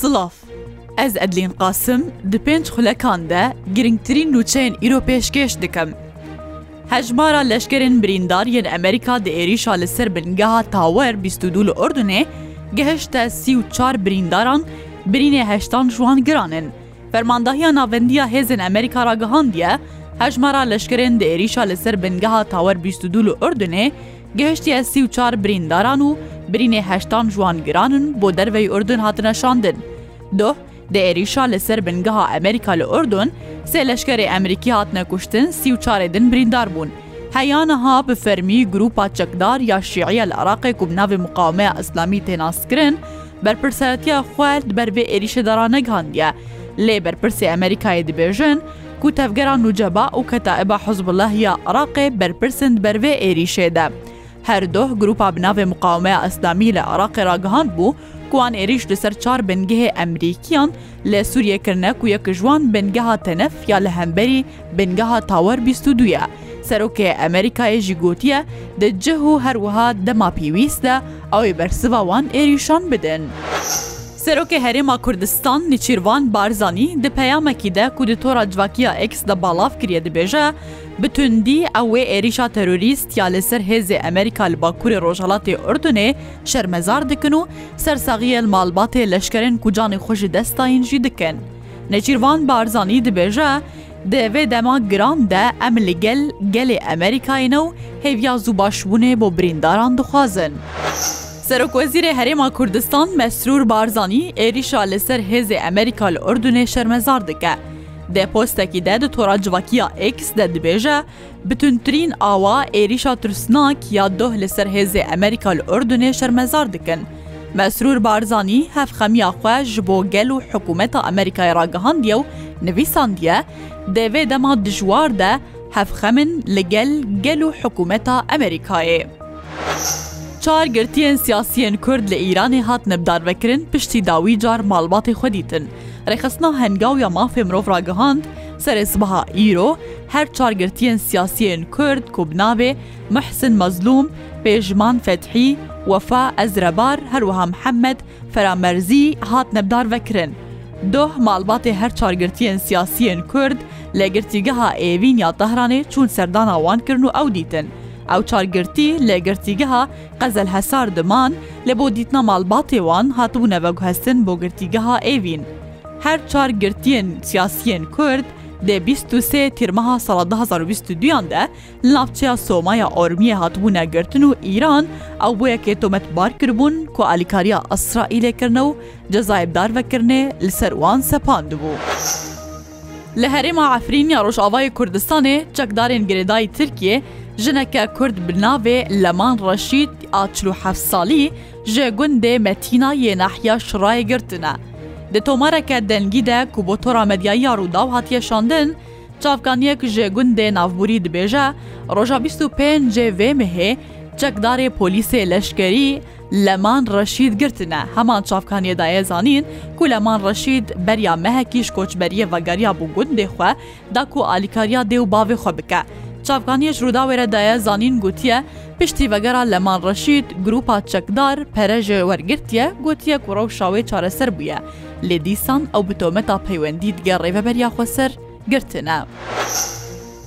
Silav. Ez Edlîn Qasim di pênc xulekan de girîngtirîn nûçeyên îro pêşkêş dikim. Hejmara leşkerên birîndar yên Amerîka di êrîşa li ser bingeha Tower bîst û du li Urdunê gihişte sî û çar birîndaran, birînê heştan ji wan giran in. Fermandahiya Navendiya Hêzên Amerîka ragihandiye, hejmara leşkerên di êrîşa li ser bingeha Tower bîst û du li Urdunê, Gihiştiye sî û çar birîndaran û birînê heştan ji wan giran in bo derveyî Urdun hatine şandin. Doh, di êrîşa li ser bingeha Amerîka li Urdun, sê leşkerê Emerîkî hatine kuştin, sî û çarê din birîndar bûn. Heya niha bi fermî grûpa çekdar ya Şîî ya li Iraqê ku bi navê Muqawemeya Îslamî tê naskirin, berpirsiyatiya xwe li ber vê êrîşê de ranegihandiye. Lê berpirsê Amerîkayê dibêjin, Ku tevgera Nuceba û Ketaiba Hizbullah ya Iraqê berpirs in ber vê êrîşê de. Her doh grûpa bi navê Muqawemeya Îslamî li Iraqê ragihandbû ku wan êrîş li ser çar bingehê Emrîkiyan lê Sûriyê kirine ku yek ji wan bingeha Tenef ya li hemberî bingeha Tower bîst û du ye. Serokê Emerîkayê jî gotiye di cih û her wiha dema pîwîst e ew ê bersiva wan êrîşan bidin. Serokê Herêma Kurdistan Nîçîrvan Barzanî di peyamekî de ku di tora civakî ya X de balav kiriye dibêje, Bi tundî ew wê êrîşa terorîst ya li ser hêzê Amerîka li bakurê rojhilatê Urdunê şermezar dikin û sersaxiyê li malbatê leşkerên ku canê xwe ji dest dayîn jî dikin. Nêçîrvan Barzanî dibêje, Di vê dema giran de em li gel gelê Amerîkayê ne û hêviya zû başbûnê bo birîndaran dixwazin. Serokwezîrê Herêma Kurdistan Mesrûr Barzanî êrîşa li ser hêzê Amerîka li Urdunê şermezar dike. Di postekî de di tora civakî ya X de dibêje, Bi tundtirîn awa êrîşa tirsnak ya doh li ser hêzê Amerîka li Urdunê şermezar dikin. Mesrûr Barzanî hevxemiya xwe ji bo gel û hikûmeta Amerîkayê re gihandiye û nivîsandiye, Di vê dema dijwar de hevxem in li gel gel û hikûmeta Amerîkayê. Çar girtiyên siyasiyên Kurd li Îranê hatine bidarvekirin piştî dawî car malbatê xwe dîtin. Rêxistina Hengaw ya Mafê Mirov ragihand, Serê sibeha îro, Her çar girtiyên siyasî yên Kurd ku bi navê Muhsin Mazlûm, Pêjman Fethî, Wefa Ezrebar her wiha Mihemed Feramerzî hatine bidarvekirin. Doh malbatê her çar girtiyên siyasî yên Kurd li Girtîgeha Êvîn ya Tehranê çûn serdana wan kirin û ew dîtin. Ew çar girtî li Girtîgeha Qezelhesar diman lê bo dîtina malbatê wan hatibûne veguhestin bo Girtîgeha Êvîn. Her çar girtiyên siyasî yên Kurd, Di bîst û sê Tîrmeha sala du hezar û bîst û duyan de li navçeya Soma ya Ormiyê hatibûne girtin û Îran ew bû yekê tometbar kiribûn ku alîkariya Îsraîlê kirine û cezayê bi dar vekirinê li ser wan sepandibû. Li herêma Efrîn ya Rojavayê Kurdistanê çekdarên girêdayî Tirkiyê jineke Kurd bi navê Leman Reşîd a çil û heft salî Ji gundê Metîna yê nahiya Şirayê girtin e. Di tomareke dengî de ku bo tora medyayî ya Rûdaw hatiye şandin, çavkaniyek ji gundê navbûrî dibêje, roja bîst û pêncê vê mehê çekdarê polîsê leşkerî Leman Reşîd girtine. Heman çavkaniyê dayê zanîn ku Leman Reşîd beriya mehekî ji koçberiyê vegeriyabû gundê xwe Da ku alîkariya dê û bavê xwe bike. Çavkaniyê ji Rûdawê re daye zanîn gotiye, Piştî vegera Leman Reşîd, grûpa çekdar pere ji wer girtiye, gotiye ku rewşa wê çareser bûye, lê dîsan ew bi tometa peywendî dige rêveberiya xwe ser girtine.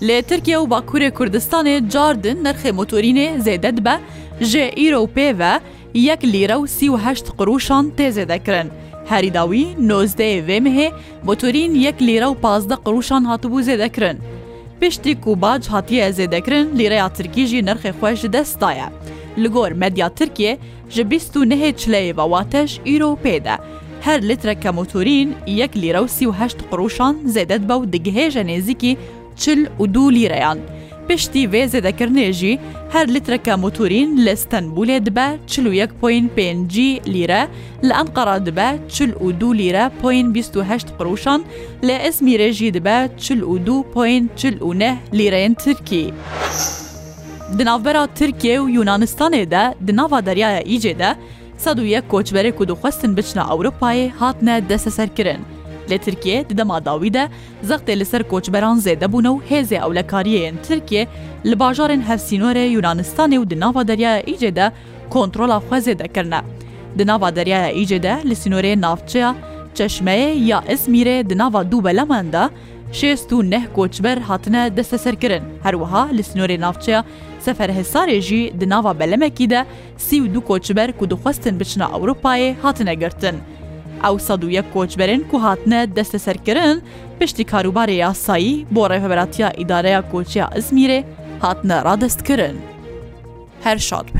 Li Tirkiye û Bakurê Kurdistanê car din nirxê motorînê zêde dibe, ji îro û pê ve yek lîre û sî û heşt qurûşan tê zêdekirin. Herî dawî nozdeyê vê mehê Motorîn yek lîre û pazdeh qirûşan hatibû zêdekirin. Piştî ku bac hatiye zêdekirin lîreya tirkî jî nirxê xwe ji dest daye. Li gor medya Tirkiyê ji bîst û nehê çileyê ve wateş îro pê de her lîtreke motorîn yek lîre û sî û heşt qirûşan zêde dibe û digihêje nêzîkî çil û du lîreyan. Piştî vê zêdekirinê jî her lîtreke motûrîn li Stenbûlê dibe çil û yek poyên pêncî lîre, li Enqera dibe çil û du lîre poyên bîst û heşt qirûşan, lê Îzmîrê jî dibe çil û du poyên çil û neh lîreyên tirkî. Di navbera Tirkiye û Yûnanistanê de di nava Deryaya Îcê de sed û yek koçberê ku dixwestin biçine Ewropayê hatine desteserkirin. Lê Tirkiye di dema dawî de Zextê li ser koçberan zêde bûne û hêzê ewlekariyê yên Tirkiyê li bajarên hevsînorê Yûnanistanê û di nava Deryaya Îcê de kontrola xwe zêde kirine. Di nava Deryaya Îcê de li sînorê navçeya Çeşmeyê ya Îzmîrê di nava du belaman de şêst û neh koçber hatine desteserkirin. Her wiha li sînorê navçeya Seferhisarê jî di nava belemekî de Sî û du koçber ku dixwestin biçine Ewropayê hatine girtin. Ew sed û yek koçberên ku hatine desteserkirin piştî karûbarê yasayî bo Rêveberatiya Îdareya Koçê ya Îzmîrê hatine radestkirin. Her şad be.